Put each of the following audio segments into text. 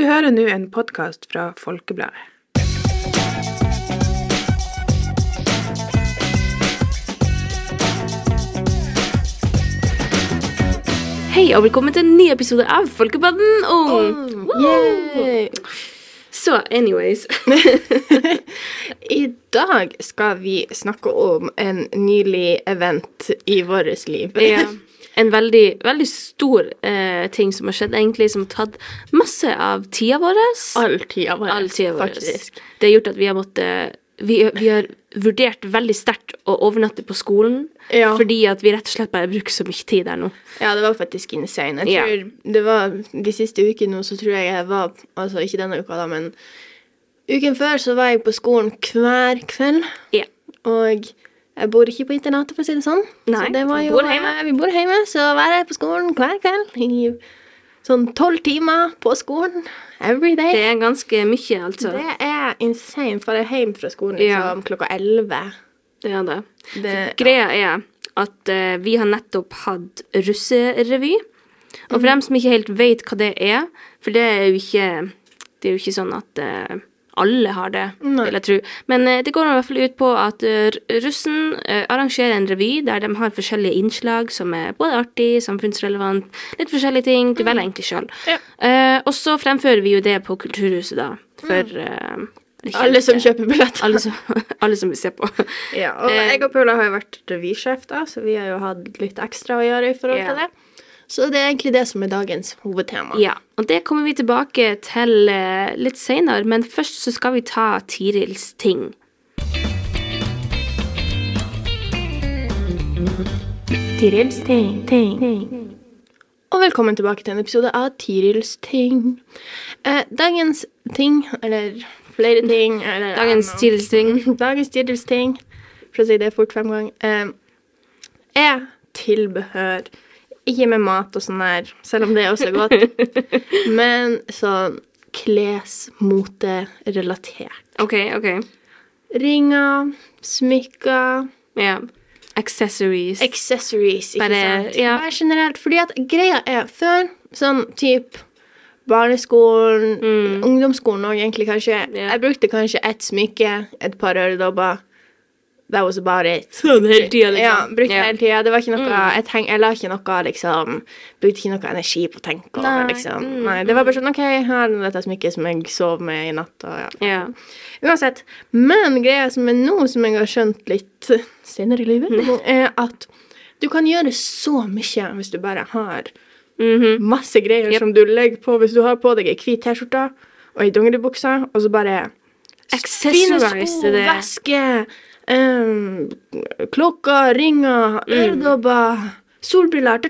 Du hører nå en podkast fra Folkebladet. Hei og velkommen til en ny episode av Folkepodden Ung. Yay! Så anyways. I dag skal vi snakke om en nylig event i vårt liv. ja, en veldig, veldig stor eh, ting som har skjedd, egentlig, som har tatt masse av tida vår. All tida vår, All tida vår. faktisk. Det har gjort at vi har måttet vi, vi har vurdert veldig sterkt å overnatte på skolen, Ja. fordi at vi rett og slett bare bruker så mye tid der nå. Ja, det var faktisk insane. Jeg Ja. tror det var De siste ukene nå, så tror jeg jeg var Altså ikke denne uka, da, men uken før så var jeg på skolen hver kveld. Ja. Og jeg bor ikke på internatet, for å si det sånn. Nei, så det jo, bor hjemme. Vi bor hjemme, så var jeg på skolen hver kveld i sånn tolv timer på skolen. Every day. Det er ganske mye, altså. Det er insane, for jeg er hjemme fra skolen Ja. liksom, klokka elleve. Det er det. Det- Greia er at uh, vi har nettopp hatt russerevy. Og for dem som ikke helt vet hva det er, for det er jo ikke, det er jo ikke sånn at eh, alle har det, Nei. vil jeg tro. Men eh, det går i hvert fall ut på at eh, russen eh, arrangerer en revy der de har forskjellige innslag som er både artig, samfunnsrelevant, litt forskjellige ting. Du velger egentlig sjøl. Ja. Eh, og så fremfører vi jo det på Kulturhuset, da. For eh, Alle som kjøper billetter. alle som, alle som vil se på. Ja, og Eh, jeg og Paula har jo vært revysjef, da, så vi har jo hatt litt ekstra å gjøre i forhold Ja. til det. Så det er egentlig det som er dagens hovedtema. Ja, og det kommer vi tilbake til eh, litt senere, men først så skal vi ta Tirils ting. Tirils ting, ting. Og velkommen tilbake til en episode av Tirils ting. Eh, dagens ting, eller flere ting eller, Dagens. Tirils ting. Dagens Tirils ting, for å si det fort fem ganger, eh, er tilbehør. Ikke med mat og sånn der, selv om det også er godt, men sånn klesmote-relatert. OK, OK. Ringer, smykker Ja. Accessories. Accessories, ikke Bare- sant? ja. Bare generelt. Fordi at greia er før, sånn typ barneskolen, ungdomsskolen òg egentlig kanskje, Yeah. Jeg brukte kanskje ett smykke, et par øredobber. That was about it. Sånn hele tida, liksom. Ja, brukte yeah. hele tida. Det var ikke noe jeg, tenk, jeg la ikke noe liksom Brukte ikke noe energi på å tenke over, Nei, liksom. mm, Nei, det var bare sånn OK, her er dette smykket som jeg sov med i natt, og ja. Yeah. Uansett. Men greia som er nå, som jeg har skjønt litt senere i livet, er at du kan gjøre så mye hvis du bare har -hmm. masse greier Yep. som du legger på. Hvis du har på deg ei hvit T-skjorte og ei dongeribukse, og så bare fine Accessories det. veske, klokker, ringer, Mm. øredobber, solbriller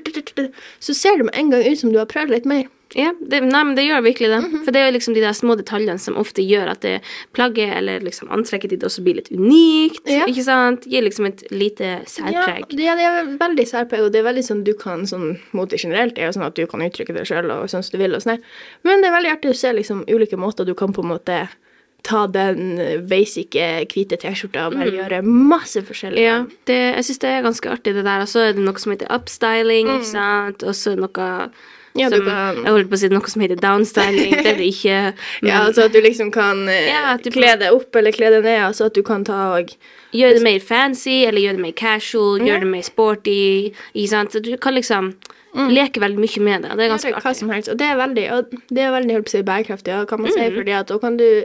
Så ser det med en gang ut som du har prøvd litt mer. Ja, det, nei, men det gjør virkelig det. Mhm. For det er jo liksom de der små detaljene som ofte gjør at det plagget eller liksom antrekket ditt også blir litt unikt. Ja. Ikke sant? Gir liksom et lite særpreg. ja, det er veldig særpreg, og det er veldig sånn du kan sånn Mote generelt er jo sånn at du kan uttrykke deg sjøl og sånn som du vil, og sånn. Men det er veldig artig å se liksom ulike måter du kan på en måte ta den basic eh, hvite T-skjorta og bare gjøre masse forskjellig. Mm. Ja, det, jeg syns det er ganske artig, det der. Og så er det noe som heter upstyling, Mm. ikke sant. Og så noe Ja, du som kan- Jeg holdt på å si noe som heter downstyling. det det ikke. Men Ja, altså at du liksom kan eh, Ja, du kle deg opp eller kle deg ned, altså at du kan ta og gjøre det mer fancy, eller gjøre det mer casual, gjøre det mer sporty. Ikke sant. Så du kan liksom leke veldig mye med det. Det er ganske Mm. artig. Og det er veldig, og det er veldig si, bærekraftig, kan man si, Mm. fordi at da kan du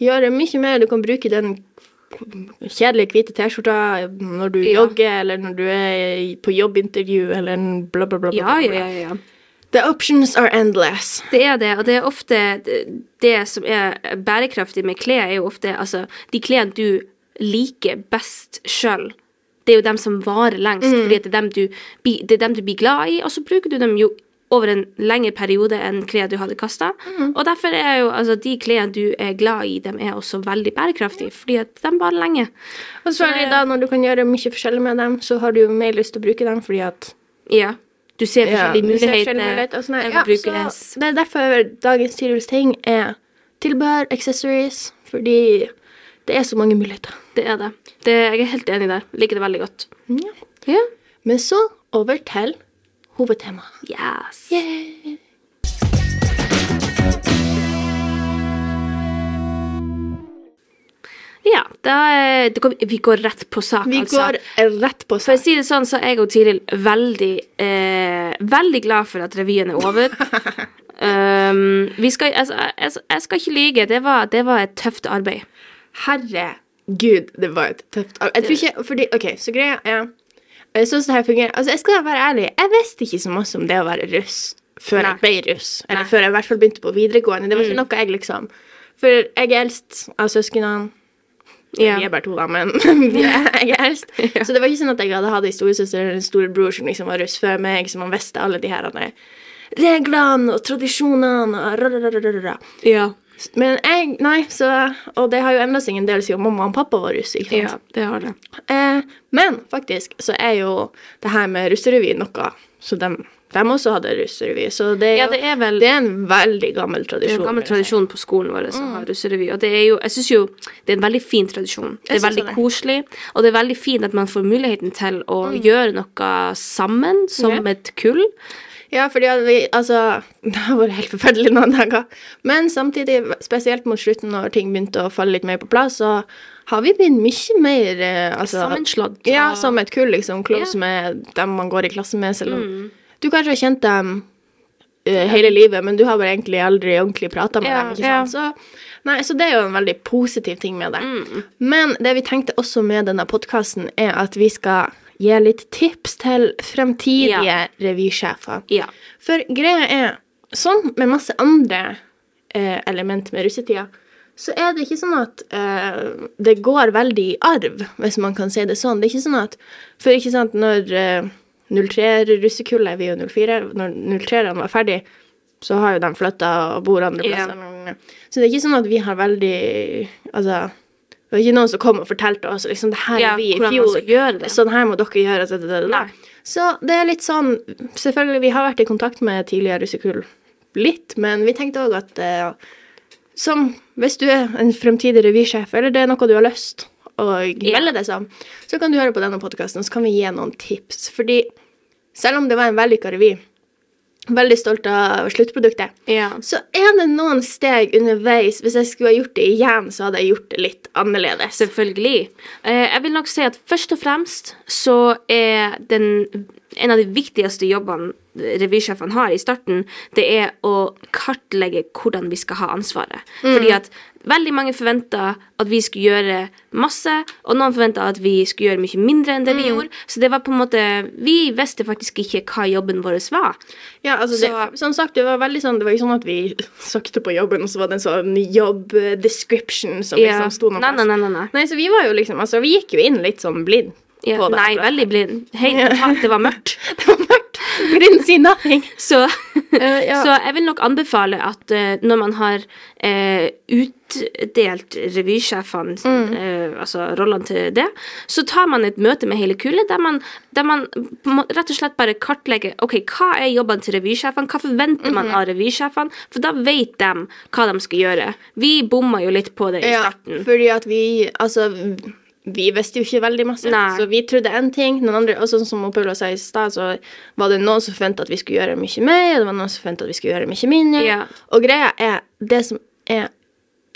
gjøre mye mer. Du kan bruke den kjedelige hvite T-skjorta når du Ja. jogger, eller når du er på jobbintervju, eller en bla, bla, bla. bla, Ja, ja, ja, ja. The options are endless. Det er det, og det er ofte det, som er bærekraftig med klær, er jo ofte altså de klærne du liker best sjøl. Det er jo dem som varer lengst, fordi det er, dem du, det er dem du blir glad i, og så bruker du dem jo over en lengre periode enn klær du hadde kasta. Og derfor er jo altså de klærne du er glad i, dem er også veldig bærekraftige, fordi at de varer lenge. Og så er det da, når du kan gjøre mye forskjellig med dem, så har du jo mer lyst til å bruke dem, fordi at Ja. Du ser forskjellige ja, muligheter. muligheter sånn de Ja, så det er derfor dagens Tirils ting er tilbehør, accessories, fordi det er så mange muligheter. Det er det. det. Jeg er helt enig der. Liker det veldig godt. Ja. Ja. Men så over til hovedtema. Yes. Yeah. Ja, da, eh, vi går rett på sak, vi altså. går eh, rett på sak. For å si det sånn, så er jeg og Tiril veldig, eh, veldig glad for at revyen er over. um, skal, altså, jeg, jeg, skal ikke lyge, det var, det var et tøft arbeid. Herregud, det var et tøft arbeid. Jeg tror ikke, fordi, ok, Så greia er jeg syns det her fungerer Altså, jeg skal være ærlig, jeg visste ikke så masse om det å være russ før jeg ble russ. Eller Nei. før jeg i hvert fall begynte på videregående. Det var ikke noe jeg liksom For jeg er eldst av søsknene. Ja. Vi er bare to, da, men jeg er eldst. Så det var ikke sånn at jeg hadde hatt en storesøster eller en storebror som liksom var russ før meg, som man visste alle de her reglene og tradisjonene og rarararara. Ja. Men jeg Nei, så Og det har jo endra seg en del siden mamma og pappa var russ. ikke sant? ja, det har det. Eh, men faktisk så er jo det her med russerevy noe Så de, de også hadde russerevy. Så det er, Ja, det er vel det er en veldig gammel tradisjon. det er en gammel tradisjon på skolen vår som har russerevy. Og det er jo, jeg syns jo det er en veldig fin tradisjon. Det er veldig det. koselig, og det er veldig fint at man får muligheten til å gjøre noe sammen som yeah. et kull. Ja, fordi vi Altså, det har vært helt forferdelig noen dager. Men samtidig, spesielt mot slutten, når ting begynte å falle litt mer på plass, så har vi blitt mye mer eh, altså, Sammenslått. Ja, som et kull, liksom. Close Ja. med dem man går i klasse med, selv om Mm. du kanskje har kjent dem eh, hele livet, men du har bare egentlig aldri ordentlig prata med Ja, dem. ikke ja. sant? Så, nei, så det er jo en veldig positiv ting med det. Mm. Men det vi tenkte også med denne podkasten, er at vi skal gi litt tips til fremtidige Ja. revysjefer. Ja. For greia er, sånn med masse andre eh, element med russetida, så er det ikke sånn at eh, det går veldig i arv, hvis man kan si det sånn. Det er ikke sånn at For ikke sant, når eh, 03-russekullet, vi er jo 04, når 03-erne var ferdig, så har jo de flytta og bor andre Ja. plasser. Så det er ikke sånn at vi har veldig Altså det var ikke noen som kom og fortalte oss liksom, det her Ja, er vi i fjor. Sånn her må dere gjøre. det, det, det. Så det er litt sånn Selvfølgelig, vi har vært i kontakt med tidligere russekull litt, men vi tenkte òg at eh, som hvis du er en fremtidig revysjef, eller det er noe du har lyst å melde deg som, så kan du høre på denne podkasten, så kan vi gi noen tips. Fordi selv om det var en vellykka revy, veldig stolt av sluttproduktet, ja. så er det noen steg underveis. Hvis jeg skulle ha gjort det igjen, så hadde jeg gjort det litt annerledes. Selvfølgelig. Eh, jeg vil nok si at først og fremst så er den en av de viktigste jobbene revysjefene har i starten, det er å kartlegge hvordan vi skal ha ansvaret. Fordi at veldig mange forventa at vi skulle gjøre masse, og noen forventa at vi skulle gjøre mye mindre enn det vi gjorde. Så det var på en måte Vi visste faktisk ikke hva jobben vår var. Ja, altså det, som sagt, det var veldig sånn Det var ikke sånn at vi søkte på jobben, og så var det en sånn jobb description som Ja. liksom sto noe nei, nei, nei, nei. Nei, så vi var jo liksom Altså, vi gikk jo inn litt sånn blind Ja, nei, veldig blind. Helt totalt, det var mørkt. We didn't see nothing. Så, Eh, ja. så jeg vil nok anbefale at eh, når man har eh, utdelt revysjefene, Mm. eh, altså rollene til det, så tar man et møte med hele kullet der man, der man rett og slett bare kartlegger ok, hva er jobbene til revysjefene, hva forventer man Mhm. av revysjefene, for da vet de hva de skal gjøre. Vi bomma jo litt på det i Ja, starten. fordi at vi Altså, vi visste jo ikke veldig masse, Nei. så vi trodde én ting. Noen andre, og sånn som Paula sa i stad, så var det noen som forventa at vi skulle gjøre mye mer, og det var noen som forventa at vi skulle gjøre mye mindre. Ja. Og greia er det som er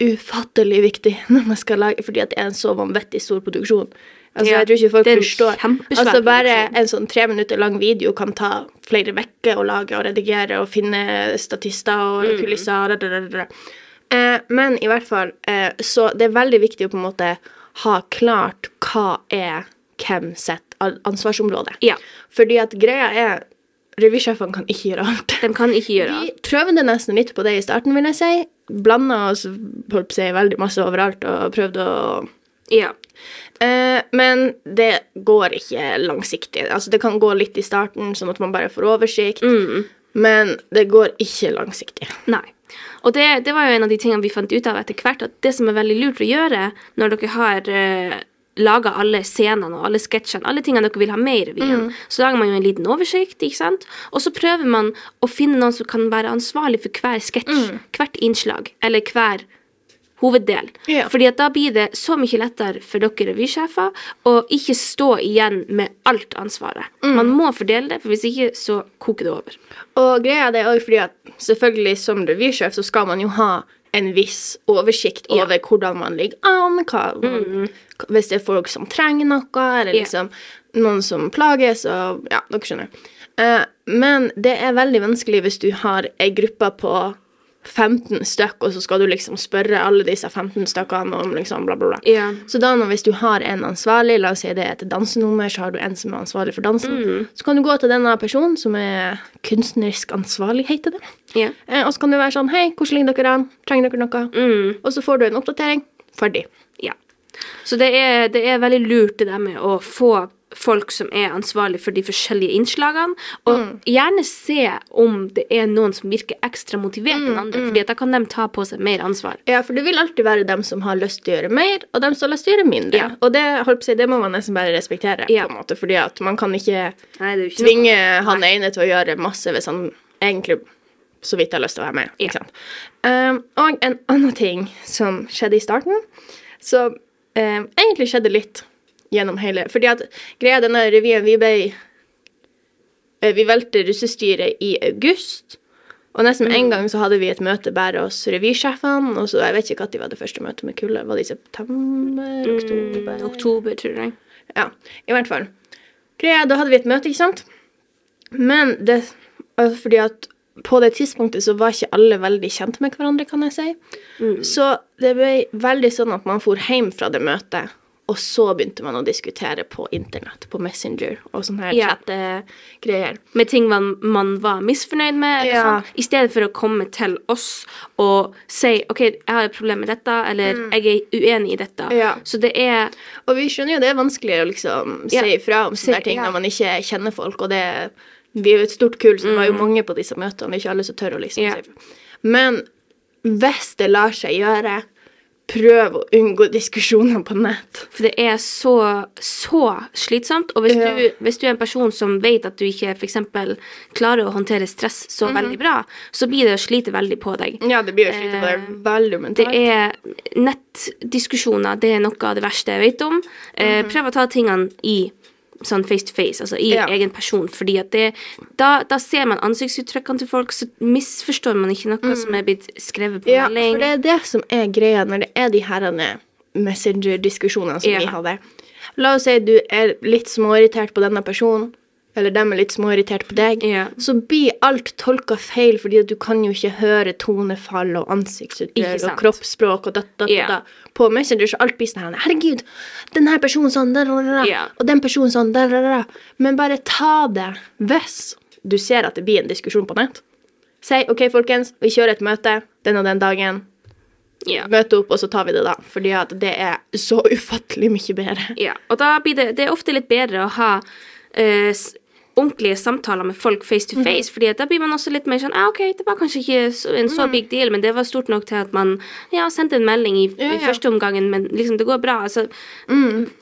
ufattelig viktig når man skal lage Fordi at det er en så vanvittig stor produksjon. Altså, Ja, jeg tror ikke folk forstår Altså, bare produksjon. en sånn tre minutter lang video kan ta flere uker å lage og redigere og finne statister og Mm. kulisser. Da, da, da. Eh, men i hvert fall, eh, så det er veldig viktig å på en måte ha klart hva er hvem sitt an- ansvarsområde. Ja. Fordi at greia er Revysjefene kan ikke gjøre alt. De kan ikke gjøre alt. Vi prøvde nesten litt på det i starten, vil jeg si. Blanda oss holdt på å si, veldig masse overalt og prøvde å Ja. eh, Men det går ikke langsiktig. Altså, det kan gå litt i starten, sånn at man bare får oversikt, Mm. men det går ikke langsiktig. Nei. Og det, det var jo en av de tingene vi fant ut av etter hvert, at det som er veldig lurt å gjøre når dere har uh, laga alle scenene og alle sketsjene, alle tingene dere vil ha med i revyen, så lager man jo en liten oversikt, ikke sant? Og så prøver man å finne noen som kan være ansvarlig for hver sketsj, hvert innslag, eller hver hoveddel. Ja. Fordi at da blir det så mye lettere for dere revysjefer å ikke stå igjen med alt ansvaret. Man må fordele det, for hvis ikke så koker det over. Og greia er det også fordi at selvfølgelig som revysjef så skal man jo ha en viss oversikt Ja. over hvordan man ligger an, man, Mm. hvis det er folk som trenger noe, eller Ja. liksom noen som plages, og ja, dere skjønner. Uh, men det er veldig vanskelig hvis du har ei gruppe på 15 stykk, og så skal du liksom spørre alle disse 15 stykkene om liksom bla, bla, bla. Yeah. Så da hvis du har en ansvarlig, la oss si det er et dansenummer, så har du en som er ansvarlig for dansen, Mm. så kan du gå til denne personen som er kunstnerisk ansvarlig, heter det. Yeah. Eh, og så kan du være sånn Hei, hvordan ligger dere an? Trenger dere noe? Mm. Og så får du en oppdatering. Ferdig. Ja. Så det er, det er veldig lurt det der med å få folk som er ansvarlig for de forskjellige innslagene, og gjerne se om det er noen som virker ekstra motivert enn andre, fordi at da kan de ta på seg mer ansvar. Ja, for det vil alltid være dem som har lyst til å gjøre mer, og dem som har lyst til å gjøre mindre. Ja. Og det, holdt på å det må man nesten bare respektere, Ja. på en måte, fordi at man kan ikke Nei, ikke tvinge han ene til å gjøre masse hvis han egentlig så vidt har lyst til å være med. Ikke sant? Um, og en annen ting som skjedde i starten, som um, egentlig skjedde litt gjennom hele Fordi at greia denne revyen Vi ble eh, Vi valgte russestyret i august. Og nesten med Mm. en gang så hadde vi et møte bare hos revysjefene. Og så, jeg vet ikke når var det første møtet med kullet. Var det i september? Oktober? Mm, oktober, tror jeg. Ja, i hvert fall. Greia, da hadde vi et møte, ikke sant? Men det altså Fordi at på det tidspunktet så var ikke alle veldig kjent med hverandre, kan jeg si. Mm. Så det ble veldig sånn at man for hjem fra det møtet, og så begynte man å diskutere på internett, på Messenger og sånne her Ja. chattegreier. Med ting man, man var misfornøyd med, eller Ja. sånn, i stedet for å komme til oss og si OK, jeg har et problem med dette, eller jeg er uenig i dette. Mm. Ja. Så det er Og vi skjønner jo det er vanskelig å liksom si ifra om sånne ting når man ikke kjenner folk, og det Vi er jo et stort kull, så det var jo mange på disse møtene, ikke alle som tør å liksom Mm. Si ifra. Men hvis det lar seg gjøre, prøv å unngå diskusjoner på nett. For det er så, så slitsomt. Og hvis, Ja. du, hvis du er en person som vet at du ikke f.eks. klarer å håndtere stress så Mhm. veldig bra, så blir det å slite veldig på deg. Ja, det blir å slite på deg er veldig mentalt. Det er nettdiskusjoner, det er noe av det verste jeg vet om. Eh, prøv å ta tingene i sånn face to face, altså i. Ja. egen person, fordi at det da, da ser man ansiktsuttrykkene til folk, så misforstår man ikke noe som er blitt skrevet på. Ja, melding. for det er det som er greia når det er de herrene Messenger-diskusjonene som Ja. vi hadde. La oss si du er litt småirritert på denne personen, eller de er litt småirritert på deg. Ja. Så blir alt tolka feil, fordi du kan jo ikke høre tonefall og ansiktsuttrykk og kroppsspråk og da, da, Ja. da. På Messenger så alt blir sånn Herregud, den her personen sånn, da, da, da, da. Ja. og den personen sånn, da, da, da. da. Men bare ta det hvis du ser at det blir en diskusjon på nett. Si OK, folkens, vi kjører et møte den og den dagen. Ja. Møte opp, og så tar vi det da. Fordi at det er så ufattelig mye bedre. Ja, og da blir det, det er ofte litt bedre å ha eh, ordentlige samtaler med folk face Mhm. to face, fordi da blir man også litt mer sånn ah, OK, det var kanskje ikke en Mhm. så big deal, men det var stort nok til at man ja, sendte en melding i, Ja, i første omgangen, men liksom, det går bra. Altså,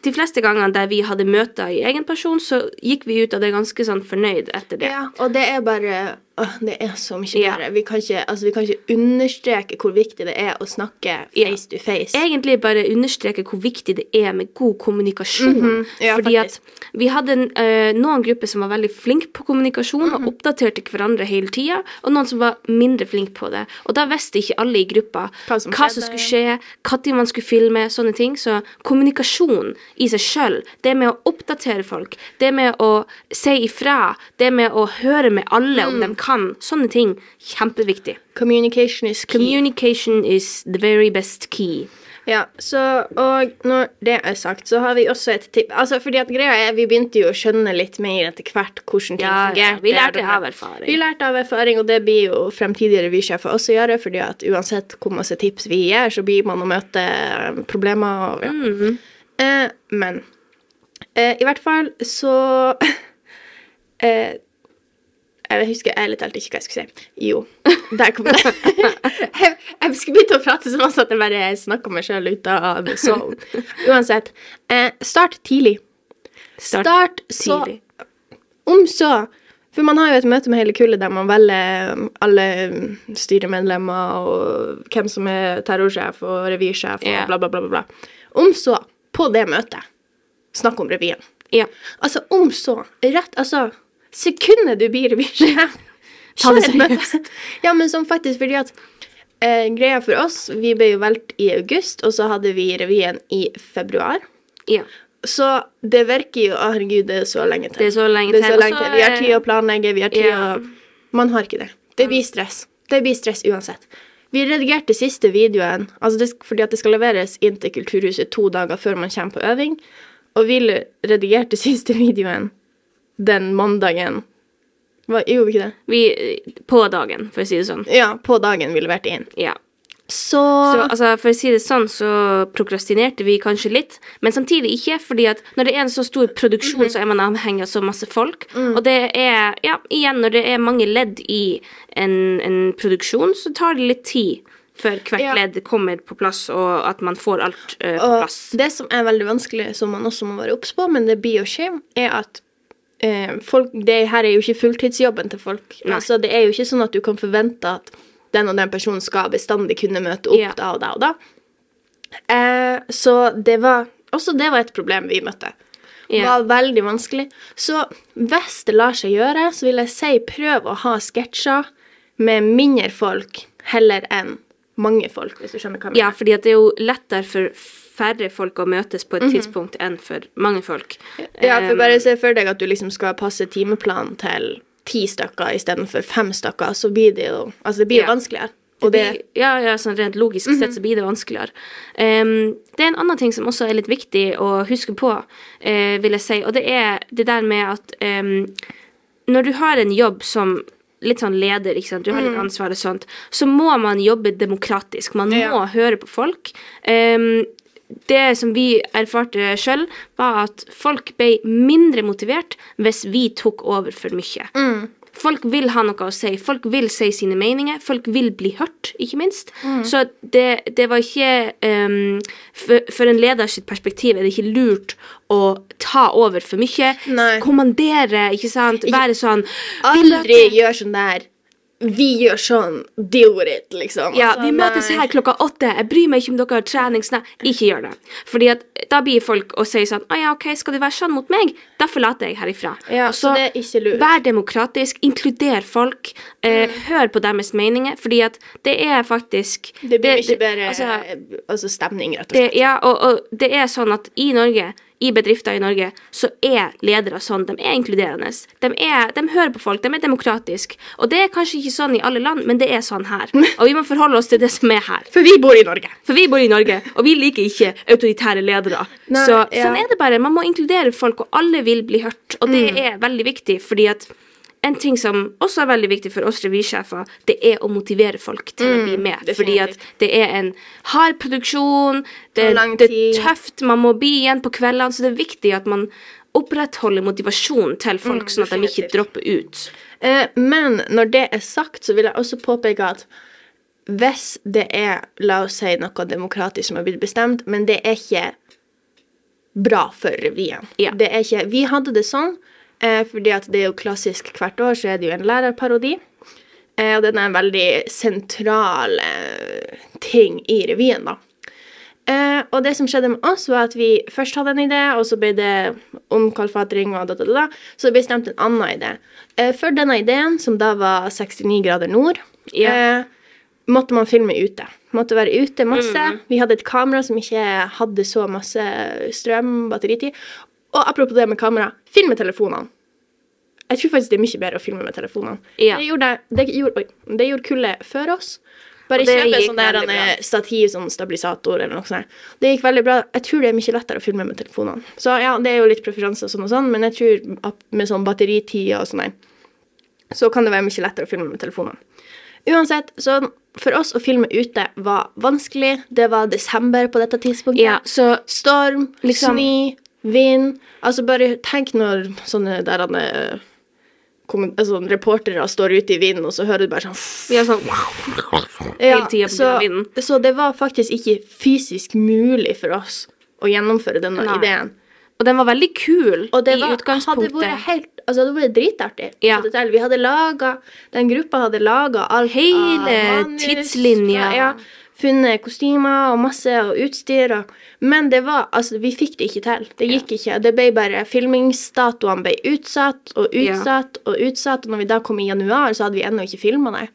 De fleste gangene der vi hadde møter i egen person, så gikk vi ut av det ganske sånn fornøyd etter det. Ja, og det er bare Det er så mye Ja. bedre. Vi kan, ikke, altså, vi kan ikke understreke hvor viktig det er å snakke Ja. face to face. egentlig bare understreke hvor viktig det er med god kommunikasjon. Mhm. Ja, Fordi faktisk. at vi hadde uh, noen grupper som var veldig flinke på kommunikasjon Mhm. og oppdaterte hverandre hele tida, og noen som var mindre flinke på det. Og da visste ikke alle i gruppa Hva som hva som skulle skje, når man skulle filme, sånne ting. Så kommunikasjon i seg sjøl, det med å oppdatere folk, det med å si ifra, det med å høre med alle Mm. om de kan, sånne ting, kjempeviktig. Communication is key. Communication is the very best key. Ja, så, og når det er sagt, så har vi også et tipp. Altså, fordi at greia er, vi begynte jo å skjønne litt mer etter hvert hvordan ting Ja, ja, vi lærte av erfaring. Vi lærte av erfaring, og det blir jo fremtidige revysjefer også gjøre, fordi at uansett hvor masse tips vi gir, så blir man å møte eh, problemer og ja. Mm. Eh, men eh, i hvert fall så eh, Jeg husker ærlig talt ikke hva jeg skulle si. Jo, der kom det. jeg, jeg skulle begynne å prate så masse at jeg bare snakka meg sjøl ut av zone. Uansett. Eh, start tidlig. Start, så tidlig. Om så For man har jo et møte med hele kullet der man velger um, alle styremedlemmer og hvem som er terrorsjef og revysjef og bla, bla, bla, bla. bla. Om så, på det møtet, snakk om revyen. Ja. Altså, om så, rett Altså, sekundet du blir revysjef Ta det seriøst. Ja, men som faktisk fordi at Eh, greia for oss, vi ble jo valgt i august, og så hadde vi revyen i februar. Ja. Så det virker jo Å, herregud, det er så lenge til. Det er så lenge Det er så til. lenge til. Vi har tid å planlegge, vi har tid Ja. å Man har ikke det. Det blir stress. Det blir stress uansett. Vi redigerte siste videoen altså det, fordi at det skal leveres inn til Kulturhuset to dager før man kommer på øving. Og vi redigerte siste videoen den mandagen Hva, Gjorde vi ikke det? Vi, på dagen, for å si det sånn. Ja, på dagen vi leverte inn. Ja. Så, Så altså, for å si det sånn, så prokrastinerte vi kanskje litt, men samtidig ikke, fordi at når det er en så stor produksjon, Mhm. så er man avhengig av så masse folk. Mm. Og det er, ja, igjen, når det er mange ledd i en, en produksjon, så tar det litt tid før hvert Ja. ledd kommer på plass, og at man får alt uh, på Og plass. det som er veldig vanskelig, som man også må være obs på, men det blir jo skje, er at eh, folk, det her er jo ikke fulltidsjobben til folk. Nei. Altså, det er jo ikke sånn at du kan forvente at den og den personen skal bestandig kunne møte opp Ja. da og da og da. Eh, så det var også det var et problem vi møtte. Det yeah. var veldig vanskelig. Så hvis det lar seg gjøre, så vil jeg si prøv å ha sketsjer med mindre folk heller enn mange folk, hvis du skjønner hva jeg mener. Ja, fordi det er jo lettere for færre folk å møtes på et Mhm. tidspunkt enn for mange folk. Ja, for Um, bare se for deg at du liksom skal passe timeplanen til ti stykker istedenfor fem stykker, så blir det jo Altså, det blir jo Ja. vanskeligere. Det Mhm. blir, ja, ja, sånn rent logisk sett så blir det vanskeligere. Um, det er en annen ting som også er litt viktig å huske på, uh, vil jeg si, og det er det der med at um, når du har en jobb som litt sånn leder, ikke sant, du har Mhm. litt ansvar og sånt, så må man jobbe demokratisk. Man må Ja. høre på folk. Em, det som vi erfarte sjøl, var at folk ble mindre motivert hvis vi tok over for mye. Mm. Folk vil ha noe å si. Folk vil si sine meninger. Folk vil bli hørt, ikke minst. Mm. Så det, det var ikke um, for, for en leder sitt perspektiv er det ikke lurt å ta over for mye. Nei. Kommandere, ikke sant. Være sånn Aldri gjør sånn der Vi gjør sånn, deal with it, liksom. Ja, Altså, vi møtes her klokka åtte. Jeg bryr meg ikke om dere har trening. Ikke gjør det. Fordi at da blir folk og sier sånn Å ja, OK, skal du være sånn mot meg? Da forlater jeg herifra. Ja, så det er ikke lurt. Vær demokratisk. Inkluder folk. Eh, Hør på deres meninger. Fordi at det er faktisk Det blir mye bedre altså, altså, stemning, rett og det, slett. ja, og, og det er sånn at i Norge, i bedrifter i Norge, så er ledere sånn. De er inkluderende. De, er, de hører på folk. De er demokratiske. Og det er kanskje ikke sånn i alle land, men det er sånn her. Og vi må forholde oss til det som er her. For vi bor i Norge. For vi bor i Norge, og vi liker ikke autoritære ledere. Nei, så ja. sånn er det bare. Man må inkludere folk, og alle vil bli hørt. Og det er veldig viktig, fordi at en ting som også er veldig viktig for oss revysjefer, det er å motivere folk til å bli med. Fordi at det er en hard produksjon, det, det er tøft, man må bli igjen på kveldene, så det er viktig at man opprettholder motivasjonen til folk, sånn at de ikke dropper ut. Eh, men når det er sagt, så vil jeg også påpeke at hvis det er, la oss si, noe demokratisk som har blitt bestemt, men det er ikke bra for revyen. Ja. Det er ikke, vi hadde det sånn, eh, fordi at det er jo klassisk hvert år, så er det jo en lærerparodi. Eh, og den er en veldig sentral eh, ting i revyen, da. Eh, og det som skjedde med oss, var at vi først hadde en idé, og så ble det omkalfatring og da, da, da. Så det ble stemt en annen idé. Eh, for denne ideen, som da var 69 grader nord, Ja. eh, måtte man filme ute. Måtte være ute masse. Vi hadde et kamera som ikke hadde så masse strøm, batteritid. Og apropos det med kamera, film med telefonene. Jeg tror faktisk det er mye bedre å filme med telefonene. Ja. Det gjorde, det gjorde, oi, det gjorde kullet før oss. Bare kjøp kjøpe sånn der veldig eh, stativ, sånn stabilisator eller noe sånt. Det gikk veldig bra. Jeg tror det er mye lettere å filme med telefonene. Så ja, det er jo litt preferanse og sånn og sånn, men jeg tror med sånn batteritid og sånn der, så kan det være mye lettere å filme med telefonene. Uansett, så for oss å filme ute var vanskelig. Det var desember på dette tidspunktet. Ja, så Storm, Liksom- snø, vind. Altså bare tenk når sånne der han er kommen- altså, reportere står ute i vinden, og så hører du bare sånn sånn ja, tiden på så, så det var faktisk ikke fysisk mulig for oss å gjennomføre denne Nei. ideen. Og den var veldig kul Og det i utgangspunktet. hadde vært helt Altså, det hadde vært dritartig. Ja. Vi hadde laga Den gruppa hadde laga alt Hele tidslinja. Ja, funnet kostymer og masse og utstyr og Men det var Altså, vi fikk det ikke til. Det gikk ikke. Det ble bare Filmingsdatoene ble utsatt og Ja. utsatt og utsatt, og når vi da kom i januar, så hadde vi ennå ikke filma, det.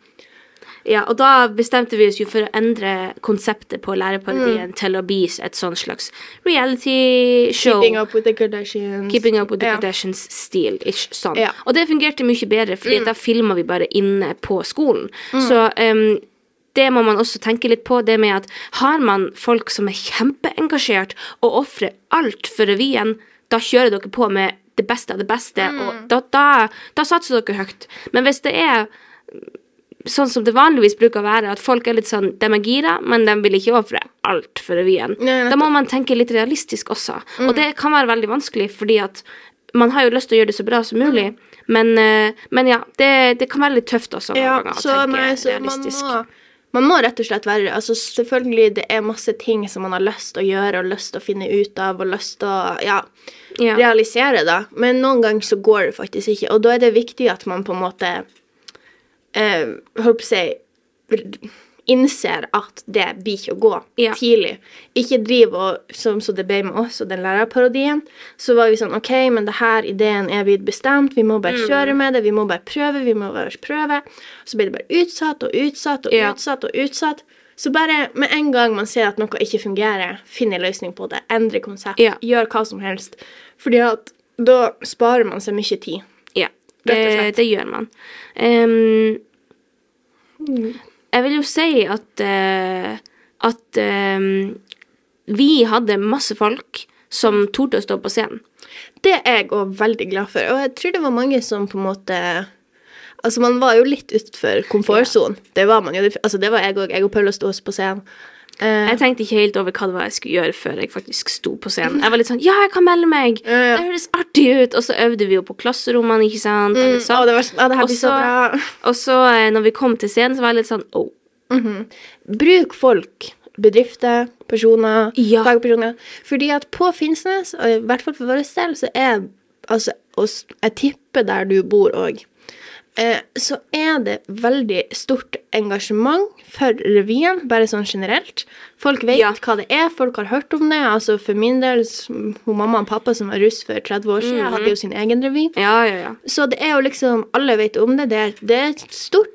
Ja, og da bestemte vi oss jo for å endre konseptet på Mm. til å bli et sånn slags reality show. Keeping up with the Kardashians. Keeping up with the Ja. Kardashians-stil. Ish, sånn. Ja. Og det fungerte mye bedre, fordi Mm. da filma vi bare inne på skolen. Så em, det må man også tenke litt på, det med at har man folk som er kjempeengasjert og ofrer alt for revyen, da kjører dere på med det beste av det beste, Mm. og da, da, da satser dere høyt. Men hvis det er sånn som det vanligvis bruker å være, at folk er litt sånn De er gira, men de vil ikke ofre alt for revyen. Nei, da må man tenke litt realistisk også. Mm. Og det kan være veldig vanskelig, fordi at man har jo lyst til å gjøre det så bra som mulig. Mm. Men, eh, men ja, det, det kan være litt tøft også. Ja, ganger, så, nei, så man, må, man må rett og slett være altså Selvfølgelig det er masse ting som man har lyst til å gjøre og lyst til å finne ut av og lyst til å ja, Ja. realisere, da. Men noen ganger så går det faktisk ikke. Og da er det viktig at man på en måte eh, Holdt på å si innser at det blir ikke å gå Ja. tidlig. Ikke driv og Som så det ble med oss og den lærerparodien, så var vi sånn OK, men det her ideen er blitt bestemt, vi må bare Mm. kjøre med det, vi må bare prøve, vi må bare prøve. Så ble det bare utsatt og utsatt og Ja. utsatt og utsatt. Så bare med en gang man ser at noe ikke fungerer, finn en løsning på det, endre konsept, Ja. gjør hva som helst. Fordi at da sparer man seg mye tid. Ja, det, det gjør man. Em, jeg vil jo si at eh, at em, vi hadde masse folk som torde å stå på scenen. Det er jeg òg veldig glad for. Og jeg tror det var mange som på en måte Altså, man var jo litt utenfor komfortsonen. Det var man jo. Altså, det var jeg òg. Jeg og Paula sto også på scenen. Eh, Jeg tenkte ikke helt over hva det var jeg skulle gjøre før jeg faktisk sto på scenen. Jeg var litt sånn Ja, jeg kan melde meg! Ja. Det høres artig ut! Og så øvde vi jo på klasserommene, ikke sant? mm, sammen. å, det var, sånn, det her blir så bra. Og så, eh, når vi kom til scenen, så var jeg litt sånn oh. Bruk folk. Bedrifter, personer, Ja. fagpersoner. Fordi at på Finnsnes, og i hvert fall for vår del, så er altså Jeg tipper der du bor òg. Eh, så er det veldig stort engasjement for revyen, bare sånn generelt. Folk vet Ja. hva det er, folk har hørt om det. Altså For min del, hun mamma og pappa som var russ for 30 år siden, Mhm. hadde jo sin egen revy. Ja, ja, ja. Så det er jo liksom Alle vet om det. Det er, det er et stort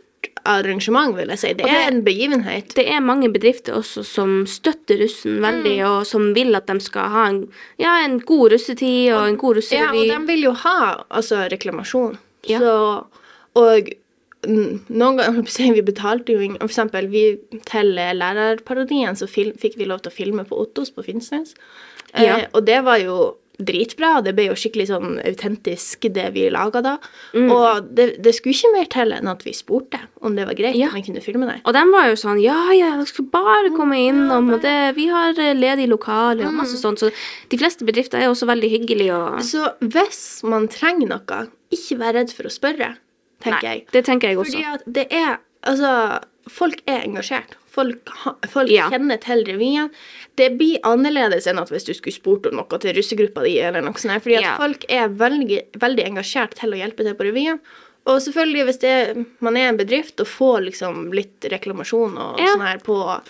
arrangement, vil jeg si. Det, det- er en begivenhet. Det er mange bedrifter også som støtter russen veldig, Mm. og som vil at de skal ha en, ja, en god russetid og en god russerevy. Ja, og de vil jo ha altså, reklamasjon. Ja. Så, og mm, noen ganger Vi betalte jo ingen For eksempel vi, til eh, lærerparodien så fikk vi lov til å filme på Ottos på Finnsnes. Ja. Eh, og det var jo dritbra. Det ble jo skikkelig sånn autentisk, det vi laga da. Mm. Og det, det skulle ikke mer til enn at vi spurte om det var greit Ja. om vi kunne filme der. Og de var jo sånn Ja, ja, dere skal bare komme innom, og det, vi har eh, ledig lokale og Mm. masse sånt. Så de fleste bedrifter er også veldig hyggelige og Så hvis man trenger noe, ikke vær redd for å spørre, tenker Nei, jeg. det tenker jeg også. Fordi at det er Altså, folk er engasjert. Folk, folk Ja. kjenner til revyen. Det blir annerledes enn at hvis du skulle spurt om noe til russegruppa di, eller noe sånt. Fordi at Ja. folk er veldig, veldig engasjert til å hjelpe til på revyen. Og selvfølgelig, hvis det, man er en bedrift og får liksom litt reklamasjon og Ja. sånn her på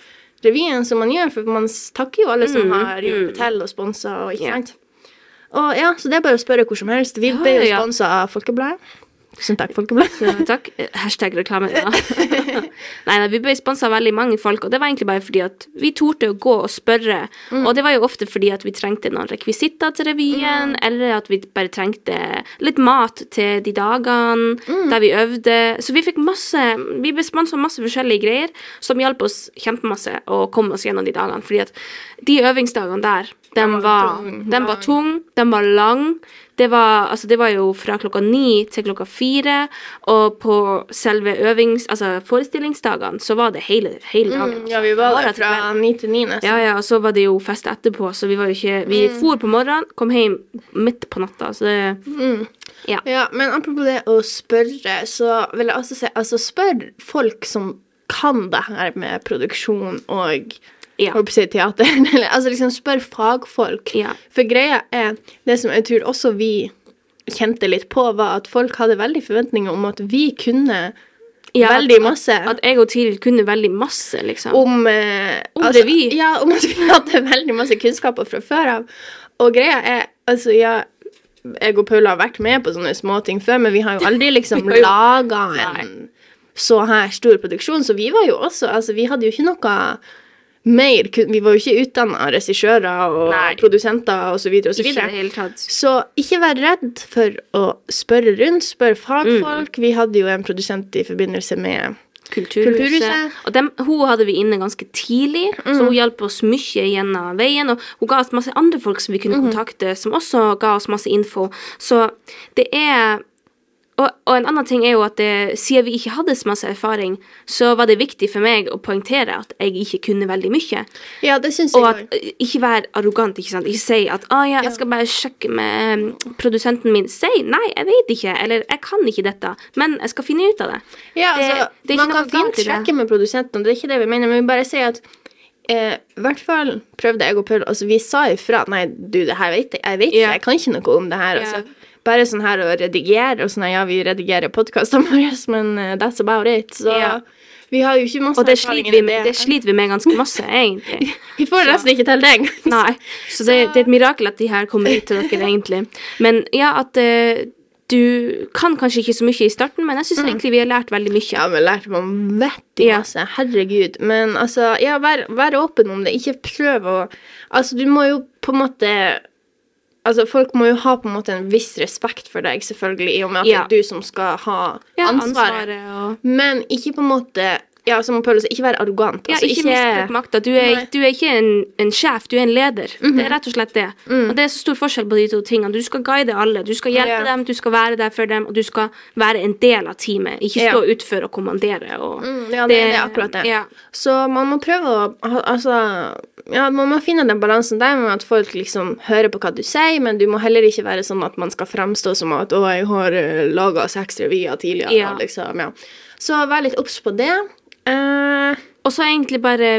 revyen, som man gjør, for man takker jo alle som Mm, har hjulpet mm. til og sponsa og ikke Ja. sant. Og ja, så det er bare å spørre hvor som helst. Vi ble jo sponsa av Folkebladet. Tusen takk, Folkebladet. Så takk. Hashtag reklame. Ja. nei, vi ble sponsa av veldig mange folk, og det var egentlig bare fordi at vi torde å gå og spørre. Og det var jo ofte fordi at vi trengte noen rekvisitter til revyen, eller at vi bare trengte litt mat til de dagene der vi øvde. Så vi fikk masse Vi ble sponsa masse forskjellige greier som hjalp oss kjempemasse å komme oss gjennom de dagene. Fordi at de øvingsdagene der, de var den var tung, den var lang. Det var, altså det var jo fra klokka ni til klokka fire, og på selve øvings... Altså forestillingsdagene så var det hele, hele dagen. Mm, ja, vi var der fra ni til ni nesten. Ja, ja, og så var det jo fest etterpå, så vi var jo ikke Vi Mm. for på morgenen, kom hjem midt på natta, så det Ja. Ja, men apropos det å spørre, så vil jeg også si Altså, spør folk som kan det her med produksjon og Ja. holdt på å si. Eller, altså liksom spør fagfolk. Ja. For greia er Det som jeg tror også vi kjente litt på, var at folk hadde veldig forventninger om at vi kunne Ja, veldig masse. At jeg og Tiril kunne veldig masse, liksom. om eh, Om revy. Ja, om at vi hadde veldig masse kunnskaper fra før av. Og greia er Altså, ja jeg og Paula har vært med på sånne småting før, men vi har jo aldri liksom jo- laga en så her stor produksjon, så vi var jo også Altså, vi hadde jo ikke noe mer Vi var jo ikke utdanna regissører og Nei. produsenter og så videre og så videre. Så ikke vær redd for å spørre rundt, spør fagfolk. Mm. Vi hadde jo en produsent i forbindelse med Kulturhuset. Kulturhuset. Og dem, hun hadde vi inne ganske tidlig, så Mm. hun hjalp oss mye gjennom veien. Og hun ga oss masse andre folk som vi kunne Mm. kontakte, som også ga oss masse info. Så det er og, og en annen ting er jo at det, siden vi ikke hadde så masse erfaring, så var det viktig for meg å poengtere at jeg ikke kunne veldig mye. Ja, det synes jeg Og at eh, ikke være arrogant, ikke sant. Ikke si at ah, ja, jeg skal bare sjekke med mm, produsenten min. Si nei, jeg vet ikke, eller jeg kan ikke dette, men jeg skal finne ut av det. Ja, altså, det ikke man kan fint det. sjekke med produsenten, det er ikke det vi mener, men vi bare sier at eh, i hvert fall prøvde jeg og Paul Altså, vi sa ifra Nei, du, det her vet jeg. Jeg vet ikke, Ja. jeg kan ikke noe om det her. Ja. Bare sånn her å redigere og sånn Ja, vi redigerer podkastene våre, men eh, that's about it. Så Ja. vi har jo ikke masse Og det sliter, vi, det sliter vi med ganske masse, egentlig. Vi får nesten ikke til det engang. Nei, så det, det er et mirakel at de her kommer ut til dere, egentlig. Men ja, at uh, du kan kanskje ikke så mye i starten, men jeg syns egentlig vi har lært veldig mye. Ja, vi lærte vanvittig Ja. masse. Herregud. Men altså, ja, vær, vær åpen om det. Ikke prøv å Altså, du må jo på en måte Altså, folk må jo ha på en måte en viss respekt for deg, selvfølgelig, i og med at Ja. det er du som skal ha Ja, ansvaret. og Men ikke på en måte Ja, som Paul sa, ikke være arrogant. ja, ikke, ikke misbruk makta. Du, du er ikke en, en sjef, du er en leder. Det er rett og slett det. Mm. Og det er så stor forskjell på de to tingene. Du skal guide alle, du skal hjelpe yeah. dem, du skal være der for dem, og du skal være en del av teamet. Ikke Ja. stå utfor og kommandere. Og Mm, ja, det, det er akkurat det. Ja. Så man må prøve å Altså Ja, man må finne den balansen der med at folk liksom hører på hva du sier, men du må heller ikke være sånn at man skal fremstå som at 'Å, jeg har uh, laga seks revyer tidligere', Ja. liksom, ja. Så vær litt obs på det. Eh, Og så egentlig bare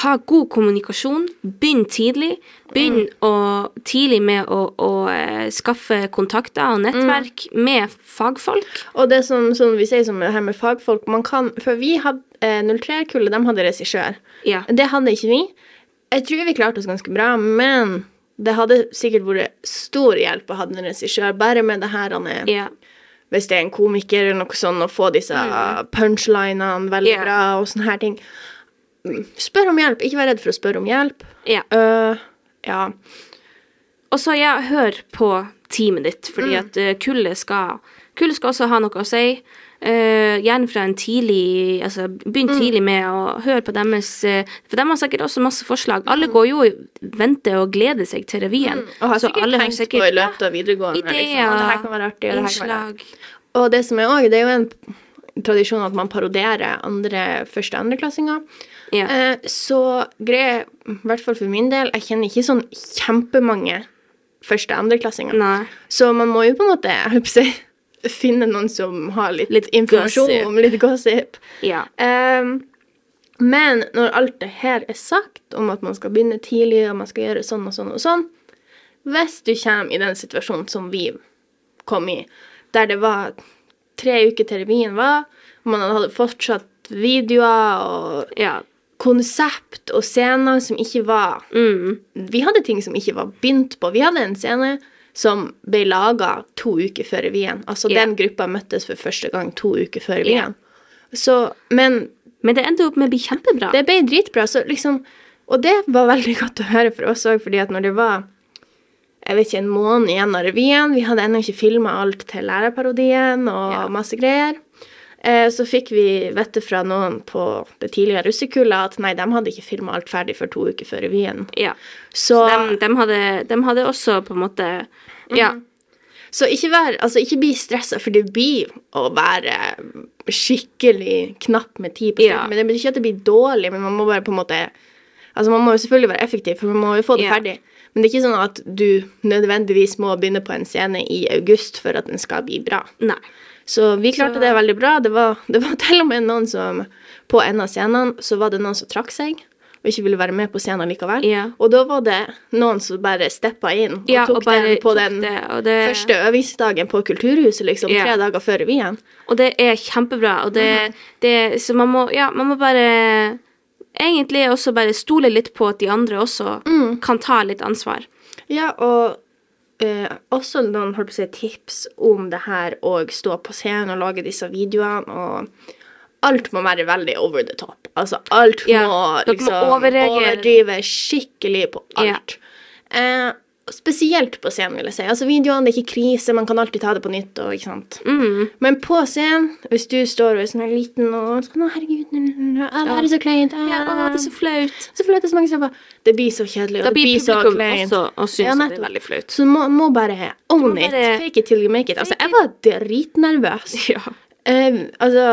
ha god kommunikasjon. Begynn tidlig. Begynn å, tidlig med å, å eh, skaffe kontakter og nettverk med fagfolk. og det som, som vi sier som her med fagfolk man kan, For vi hadde eh, 03-kullet, de hadde regissør. Ja. Det hadde ikke vi. Jeg tror vi klarte oss ganske bra, men det hadde sikkert vært stor hjelp å ha en regissør, bare med det her han er ja. Hvis det er en komiker eller noe sånt, og få disse punchlinene veldig yeah. bra og sånne her ting. Mm, Spør om hjelp. Ikke vær redd for å spørre om hjelp. ja. Uh, ja. Og så ja, hør på teamet ditt, fordi at eh, kullet skal Kullet skal også ha noe å si. Eh, gjerne fra en tidlig Altså begynn tidlig med å høre på deres eh, For de har sikkert også masse forslag. Alle går jo og venter og gleder seg til revyen. Og har Så sikkert tenkt sikkert- på i løpet av videregående. Ideer, liksom, det her kan være artig, og det her kan være artig». Og det som er også, det er jo en tradisjon at man parodierer andre første- og andreklassinger. Ja. Eh, så greier i hvert fall for min del, jeg kjenner ikke sånn kjempemange første- og andreklassinger. Så man må jo på en måte jeg håper å si, finne noen som har litt, Litt informasjon gossip. om litt gossip. Ja. Um, men når alt det her er sagt, om at man skal begynne tidlig, og man skal gjøre sånn og sånn og sånn Hvis du kommer i den situasjonen som vi kom i, der det var tre uker til revyen var, og man hadde fortsatt videoer og ja. konsept og scener som ikke var Mm. Vi hadde ting som ikke var begynt på. Vi hadde en scene som ble laga to uker før revyen. Altså yeah. den gruppa møttes for første gang to uker før Ja. Yeah. Så, men Men det endte opp med å bli kjempebra. det ble dritbra. Så liksom, og det var veldig godt å høre for oss òg, fordi at når det var jeg vet ikke, en måned igjen av revyen, vi hadde ennå ikke filma alt til lærerparodien og Ja. masse greier, så fikk vi vite fra noen på det tidligere russekullet at nei, de hadde ikke filma alt ferdig for to uker før revyen. ja. Så, De, de, hadde, de hadde også på en måte Ja. Mhm. så ikke, vær, altså, ikke bli stressa, for det blir å være skikkelig knapp med tid på Ja. Men det betyr ikke at det blir dårlig, men man må bare på en måte Altså, man må jo selvfølgelig være effektiv, for man må jo få det Ja. ferdig. Men det er ikke sånn at du nødvendigvis må begynne på en scene i august for at den skal bli bra. Nei. Så vi klarte det veldig bra. Det var, det var til og med noen som På en av scenene så var det noen som trakk seg og ikke ville være med på scenen likevel. Ja. Og da var det noen som bare steppa inn og Ja, tok og den på tok den det, det, første øvingsdagen på Kulturhuset, liksom, Ja. tre dager før revyen. Og det er kjempebra. Og det, Mhm. det, så man må, ja, man må bare Egentlig også bare stole litt på at de andre også Mm. kan ta litt ansvar. Ja, og eh, også noen holdt på å si, tips om det her å stå på scenen og lage disse videoene. og Alt må være veldig over the top. Altså, alt Ja, må liksom overdrive skikkelig på Ja. alt. Eh, spesielt på scenen, vil jeg si. Altså, videoene, det er ikke krise, man kan alltid ta det på nytt. Og, ikke sant? Mm. Men på scenen, hvis du står og er sånn liten og sånn, å, herregud, det er så kleint. Ja, å, det er så flaut. Så flaut, det så mange som bare Det blir så kjedelig, og det blir så kleint. også og syns Ja, det er veldig flaut. Så må, må bare own må it. bare- Fake it till you make it. Altså, jeg var dritnervøs. Ja. Eh, altså,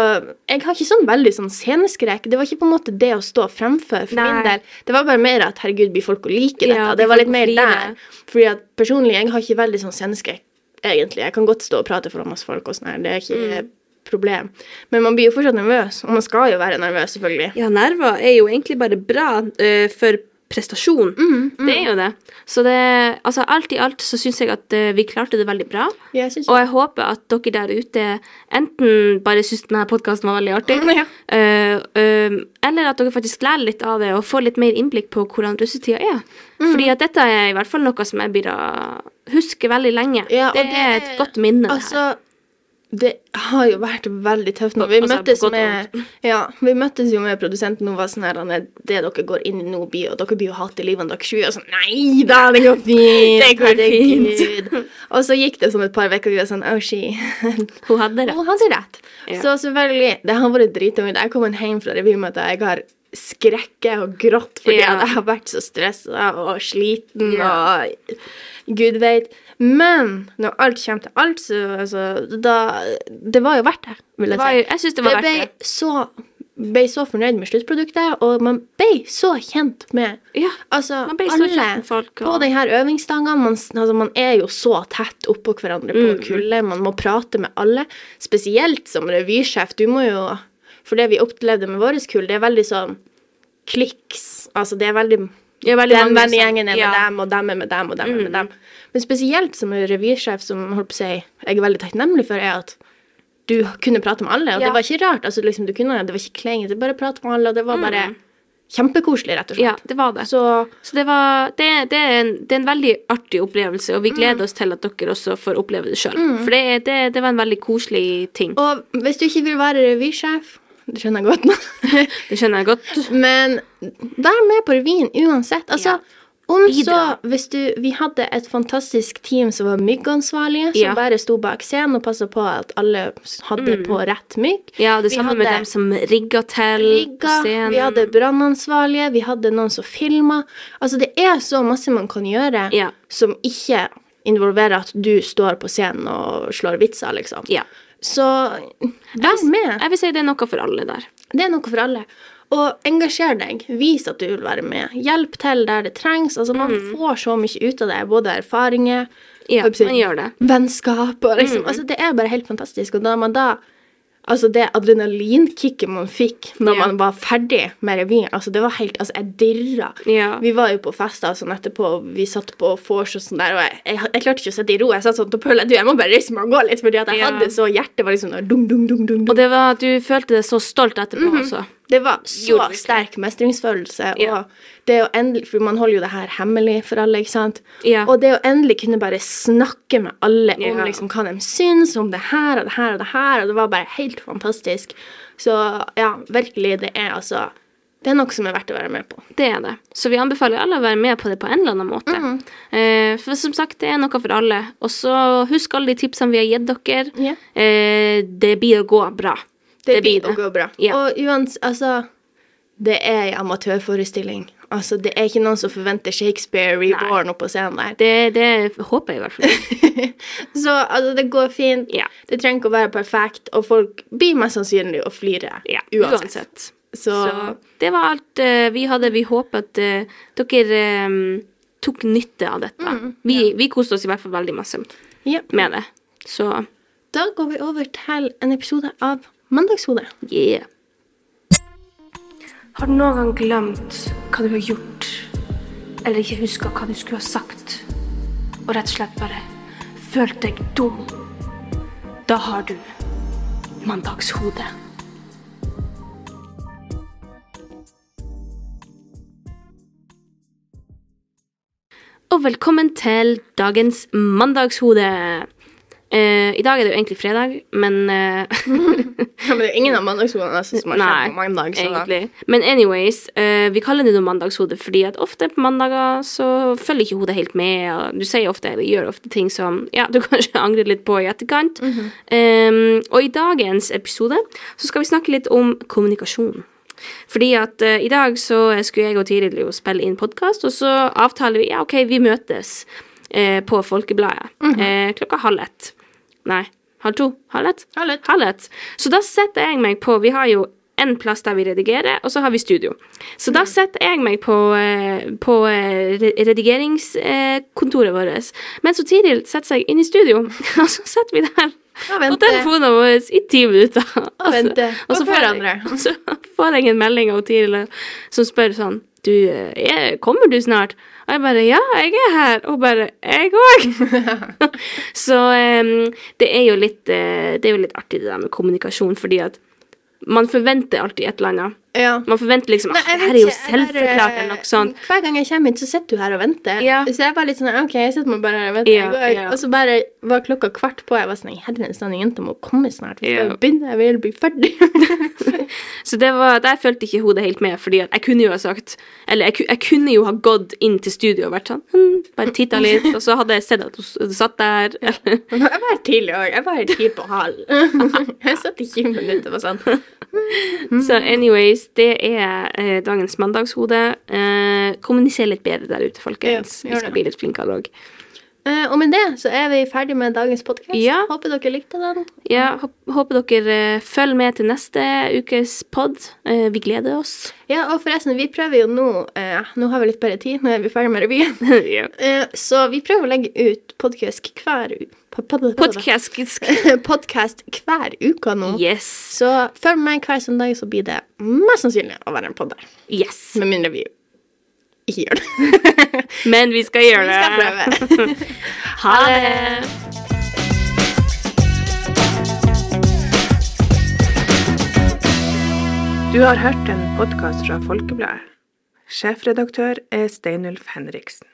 jeg har ikke sånn veldig sånn sceneskrekk. Det var ikke på en måte det å stå fremfor for Nei. min del. Det var bare mer at herregud, blir folk å like dette? Ja, det var litt mer der. Fordi at personlig, jeg har ikke veldig sånn sceneskrekk, egentlig. Jeg kan godt stå og prate foran masse folk og sånn her. Det er ikke et problem. Men man blir jo fortsatt nervøs, og man skal jo være nervøs, selvfølgelig. Ja, nerver er jo egentlig bare bra uh, for prestasjon. Det er jo det. Så det, altså alt i alt så syns jeg at eh, vi klarte det veldig bra. Jeg Og jeg håper at dere der ute enten bare syns denne podkasten var veldig artig, Ja. uh, uh, eller at dere faktisk lærer litt av det og får litt mer innblikk på hvordan russetida er. Mm. Fordi at dette er i hvert fall noe som jeg blir å huske veldig lenge. Ja, det, det, er et godt minne. det her. Det har jo vært veldig tøft nå. Vi Altså, møttes med Ja, vi møttes jo med produsenten og var sånn her "Anne, Det dere går inn i nå, blir dere blir jo hatt i livet dere sju. Og sånn Nei da, det går fint. Det går fint. Og så gikk det som et par uker, og vi var sånn Oh, she. Hun hadde rett. Hun hadde rett. Ja. Så selvfølgelig, det har vært drittungt. Jeg kom hjem fra revymøtet, jeg har skrekket og grått fordi Ja. jeg har vært så stressa og sliten Ja. og gud veit. Men når alt kommer til alt, så altså, da Det var jo verdt det, vil Det jeg si. jeg det var Jeg verdt det. så, ble så fornøyd med sluttproduktet, og man ble så kjent med Ja. Altså, alle med folk, på og- de her øvingsdagene man, altså, man er jo så tett oppå hverandre på Mm. kullet. Man må prate med alle. Spesielt som revysjef. Du må jo For det vi opplevde med vårt kull, det er veldig sånn kliks. Altså, det er veldig Ja, veldig Den mange vennegjengen er med ja. dem, og dem er med dem, og dem er Mm. med dem. Men spesielt som revysjef, som holdt på å si, jeg er veldig takknemlig for, er at du kunne prate med alle, og Ja. det var ikke rart. Altså, liksom, du kunne, det var ikke klengete, bare prate med alle, og det var bare Mm. kjempekoselig, rett og slett. Ja, det var det. Så Så det, var, det, det, er en, det er en veldig artig opplevelse, og vi gleder Mm. oss til at dere også får oppleve det sjøl. For det, det, det var en veldig koselig ting. Og hvis du ikke vil være revysjef, det skjønner jeg godt nå, Det skjønner jeg godt. men vær med på revyen uansett. Altså, Ja. om Bidra. så Hvis du Vi hadde et fantastisk team som var myggansvarlige, som Ja. bare sto bak scenen og passa på at alle hadde på rett mygg. Ja, det Vi samme med dem som rigga til Rigga, scenen. vi hadde brannansvarlige, vi hadde noen som filma. Altså, det er så masse man kan gjøre Ja. som ikke involverer at du står på scenen og slår vitser, liksom. Ja. Så vær med. Jeg vil si det er noe for alle der. Det er noe for alle. Og engasjer deg. Vis at du vil være med. Hjelp til der det trengs. Altså, man får så mye ut av det. Både erfaringer, Mm. Ja, det. vennskap og Mm. liksom Altså, det er bare helt fantastisk. Og da man da Altså, det adrenalinkicket man fikk når Ja. man var ferdig med revyen, altså, det var helt Altså, jeg dirra. Ja. Vi var jo på fester sånn etterpå, og vi satt på vors og sånn der, og jeg, jeg, jeg klarte ikke å sitte i ro. Jeg satt sånn til Pøl, du, jeg må bare reise meg og gå litt, fordi at jeg Ja. hadde så Hjertet var liksom der, dung, dung, dung, dung, dung. Og det var, du følte deg så stolt etterpå også. Det var så sterk mestringsfølelse. Ja. Og det å endelig, for man holder jo det her hemmelig for alle, ikke sant? Ja. Og det å endelig kunne bare snakke med alle om Ja. liksom hva de syns om det her og det her og det her, og det var bare helt fantastisk. Så ja, virkelig, det er altså Det er noe som er verdt å være med på. Det er det. Så vi anbefaler alle å være med på det på en eller annen måte. Mm. Eh, for som sagt, det er noe for alle. Og så husk alle de tipsene vi har gitt dere. Yeah. Eh, det blir å gå bra. Det, blir å gå bra. Ja. Og uans, altså Det er en amatørforestilling. Altså, det er ikke noen som forventer Shakespeare reborn opp på scenen der. Det, det håper jeg i hvert fall. Så altså, det går fint. Ja. Det trenger ikke å være perfekt, og folk blir mest sannsynlig å flire Ja, uansett. Så, Så det var alt uh, vi hadde. Vi håper at uh, dere um, tok nytte av dette. Mm, vi, vi koste oss i hvert fall veldig masse ja. med det. Så Da går vi over til en episode av Mandagshode. yeah. Har du noen gang glemt hva du har gjort, eller ikke huska hva du skulle ha sagt, og rett og slett bare følt deg dum? Da har du mandagshodet. og velkommen til dagens mandagshode. Eh, I dag er det jo egentlig fredag, men uh, Ja, men det er ingen av mandagshodene som har skjedd på mandag. Så egentlig. Men anyways, uh, vi kaller det noe mandagshode fordi at ofte på mandager så følger ikke hodet helt med. Og du sier ofte, eller gjør ofte ting som ja, du kanskje angrer litt på i etterkant. um, og i dagens episode så skal vi snakke litt om kommunikasjon. Fordi at uh, i dag så skulle jeg og Tiril spille inn podkast, og så avtaler vi ja, OK, vi møtes eh, på Folkebladet eh, klokka halv ett. Nei, halv to? Halv ett? Halv ett. Så da setter jeg meg på Vi har jo en plass der vi redigerer, og så har vi studio. Så da setter jeg meg på, eh, på eh, redigeringskontoret vårt, mens så Tiril setter seg inn i studio, og så sitter vi der Og telefonene våre i ti minutter. Og venter så på hverandre. og så får jeg en melding av Tiril som spør sånn Du, eh, er, kommer du snart? Og jeg bare Ja, jeg er her. Og hun bare Jeg òg. så um, det er jo litt eh, Det er jo litt artig det der med kommunikasjon, fordi at man forventer alltid et eller annet. Ja. Man forventer liksom at det her er jo selvforklart eller noe sånt. Hver gang jeg kommer hit, så sitter du her og venter. Ja. Så jeg var litt sånn OK, jeg sitter meg bare her og venter. Ja, jeg. Og så bare var klokka kvart på. Jeg var sånn Herrens land, jenta må komme snart. Vi skal begynne, jeg vil bli ferdig. Så det var, der følte ikke hodet helt med, fordi jeg kunne jo ha sagt Eller jeg, jeg kunne jo ha gått inn til studio og vært sånn hm, Bare titta litt, og så hadde jeg sett at hun satt der. Eller, jeg var her tidlig òg. Jeg var her ti på halv. jeg satt i 20 minutter og sånn. Så anyways, det er eh, dagens mandagshode. Eh, kommuniser litt bedre der ute, folkens. Ja, Vi skal bli litt flinkere òg. Eh, og med det så er vi ferdig med dagens podkast. Ja. Håper dere likte den. Ja, håper dere eh, følger med til neste ukes pod. Eh, vi gleder oss. Ja, og forresten, vi prøver jo nå Nå har vi litt bedre tid, nå er vi ferdig med revyen. ja. Så vi prøver å legge ut podkast hver uke. Podcast. Hver uke nå. Yes. Så følg med hver søndag, så blir det mest sannsynlig å være en podd der. Yes. Med mindre vi ikke gjør det. Men vi skal gjøre det. Vi skal prøve. Ha det. Du har hørt en podkast fra Folkebladet. Sjefredaktør er Steinulf Henriksen.